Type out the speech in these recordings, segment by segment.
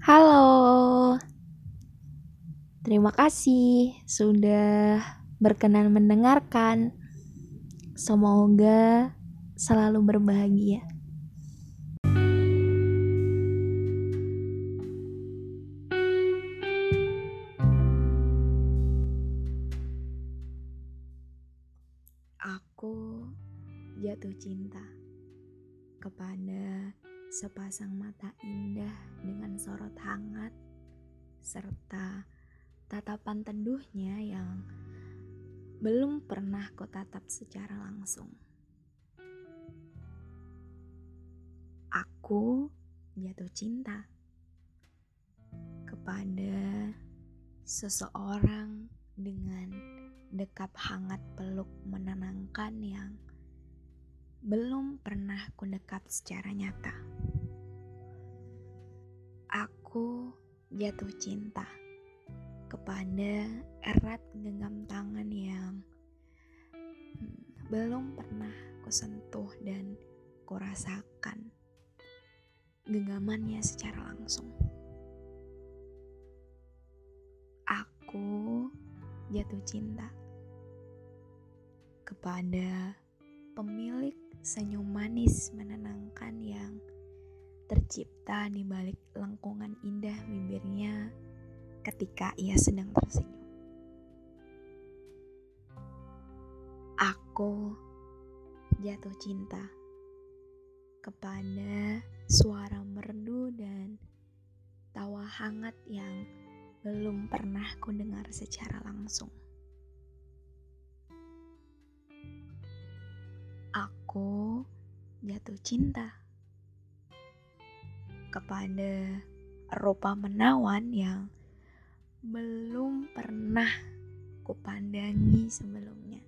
Halo, terima kasih sudah berkenan mendengarkan. Semoga selalu berbahagia. Aku jatuh cinta kepada sepasang mata indah dengan sorot hangat serta tatapan teduhnya yang belum pernah ku tatap secara langsung. Aku jatuh cinta kepada seseorang dengan dekap hangat peluk menenangkan yang belum pernah ku dekat secara nyata. Aku jatuh cinta kepada erat genggam tangan yang hmm, belum pernah ku sentuh dan ku rasakan genggamannya secara langsung. Aku jatuh cinta kepada pemilik senyum manis menenangkan tercipta di balik lengkungan indah bibirnya ketika ia sedang tersenyum. Aku jatuh cinta kepada suara merdu dan tawa hangat yang belum pernah ku dengar secara langsung. aku jatuh cinta kepada rupa menawan yang belum pernah kupandangi sebelumnya.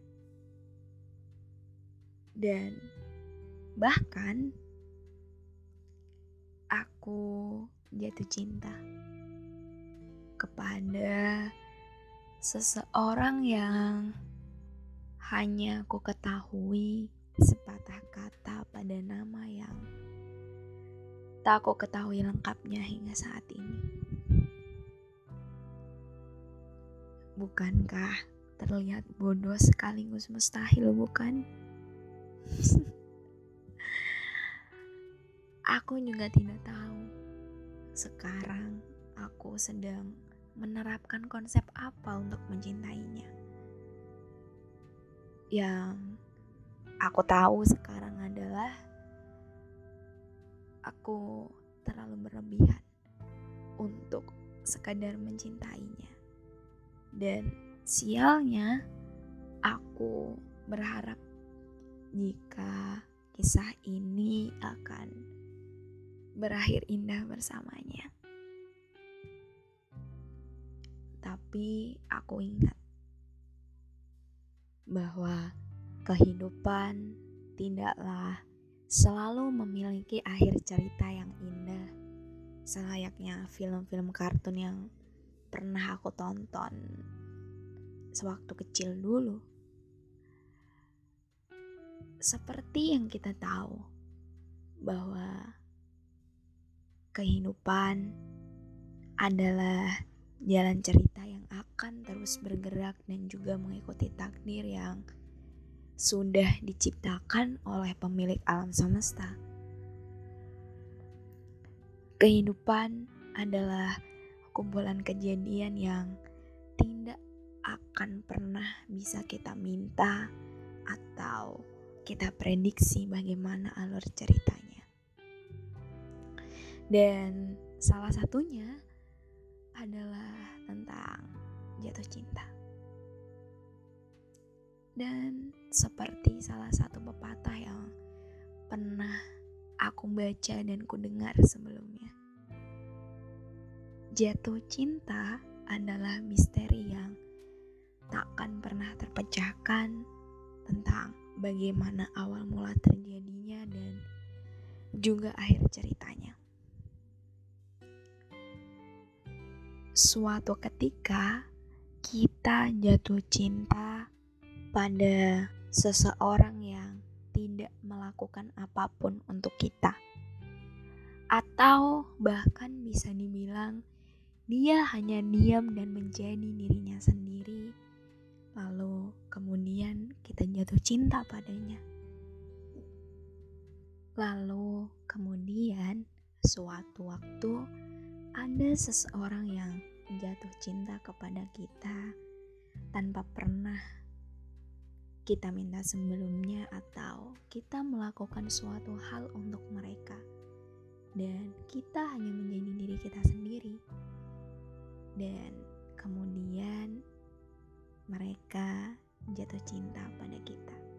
Dan bahkan aku jatuh cinta kepada seseorang yang hanya ku ketahui sepatah kata pada nama yang tak aku ketahui lengkapnya hingga saat ini. Bukankah terlihat bodoh sekaligus mustahil, bukan? aku juga tidak tahu. Sekarang aku sedang menerapkan konsep apa untuk mencintainya. Yang aku tahu sekarang adalah aku terlalu berlebihan untuk sekadar mencintainya. Dan sialnya aku berharap jika kisah ini akan berakhir indah bersamanya. Tapi aku ingat bahwa Kehidupan tidaklah selalu memiliki akhir cerita yang indah, selayaknya film-film kartun yang pernah aku tonton sewaktu kecil dulu. Seperti yang kita tahu bahwa kehidupan adalah jalan cerita yang akan terus bergerak dan juga mengikuti takdir yang sudah diciptakan oleh pemilik alam semesta. Kehidupan adalah kumpulan kejadian yang tidak akan pernah bisa kita minta atau kita prediksi bagaimana alur ceritanya. Dan salah satunya adalah tentang jatuh cinta. Dan seperti salah satu pepatah yang pernah aku baca dan ku dengar sebelumnya. Jatuh cinta adalah misteri yang takkan pernah terpecahkan tentang bagaimana awal mula terjadinya dan juga akhir ceritanya. Suatu ketika kita jatuh cinta pada seseorang yang tidak melakukan apa pun untuk kita, atau bahkan bisa dibilang bilang dia hanya diam dan menjadi dirinya sendiri, lalu kemudian kita jatuh cinta padanya. Lalu kemudian suatu waktu ada seseorang yang jatuh cinta kepada kita tanpa pernah kita minta sebelumnya atau kita melakukan suatu hal untuk mereka dan kita hanya menjadi diri kita sendiri dan kemudian mereka jatuh cinta pada kita.